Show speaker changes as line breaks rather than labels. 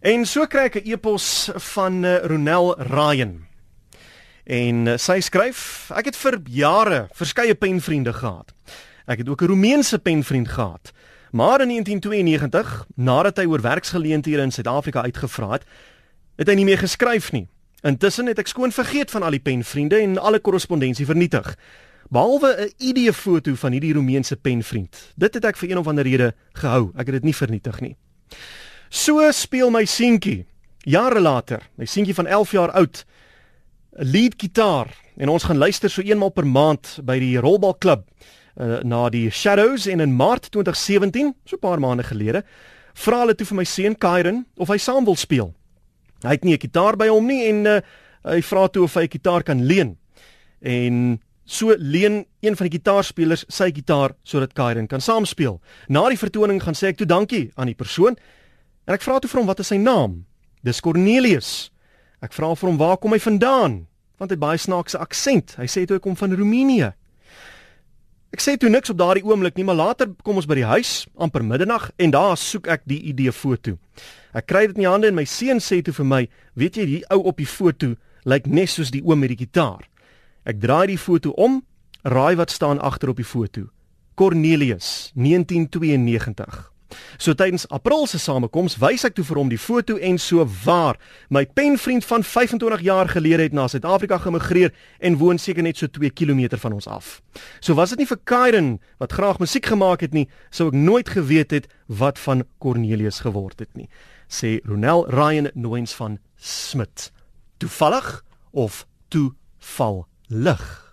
En so kry ek 'n e-pos van uh, Ronel Ryan. En uh, sy skryf: Ek het vir jare verskeie penvriende gehad. Ek het ook 'n Roemeense penvriend gehad. Maar in 1992, nadat hy oor werksgeleenthede in Suid-Afrika uitgevra het, het hy nie meer geskryf nie. Intussen het ek skoon vergeet van al die penvriende en alle korrespondensie vernietig. Behalwe 'n ID-foto van hierdie Roemeense penvriend. Dit het ek vir een of ander rede gehou. Ek het dit nie vernietig nie. So speel my seentjie jare later, my seentjie van 11 jaar oud, 'n lead gitaar en ons gaan luister so eenmal per maand by die rolbalklub uh, na die Shadows en in Maart 2017, so 'n paar maande gelede, vra hulle toe vir my seun Kyron of hy saam wil speel. Hy het nie 'n gitaar by hom nie en uh, hy vra toe of hy 'n gitaar kan leen. En so leen een van die gitaarspelers sy gitaar sodat Kyron kan saam speel. Na die vertoning gaan sê ek toe dankie aan die persoon En ek vra toe vir hom wat is sy naam? Dis Cornelius. Ek vra vir hom waar kom hy vandaan? Want hy het baie snaakse aksent. Hy sê toe hy kom van Roemenië. Ek sê toe niks op daardie oomblik nie, maar later kom ons by die huis amper middernag en daar soek ek die ID foto. Ek kry dit in die hande en my seun sê toe vir my, "Weet jy, die ou op die foto lyk net soos die oom met die gitaar." Ek draai die foto om, raai wat staan agter op die foto. Cornelius, 1992. So tydens April se samekoms wys ek toe vir hom die foto en so waar my penvriend van 25 jaar gelede het na Suid-Afrika gemigreer en woon seker net so 2 km van ons af. So was dit nie vir Kyron wat graag musiek gemaak het nie, sou ek nooit geweet het wat van Cornelius geword het nie, sê Ronel Ryan Nooins van Smit. Toevallig of toeval lig?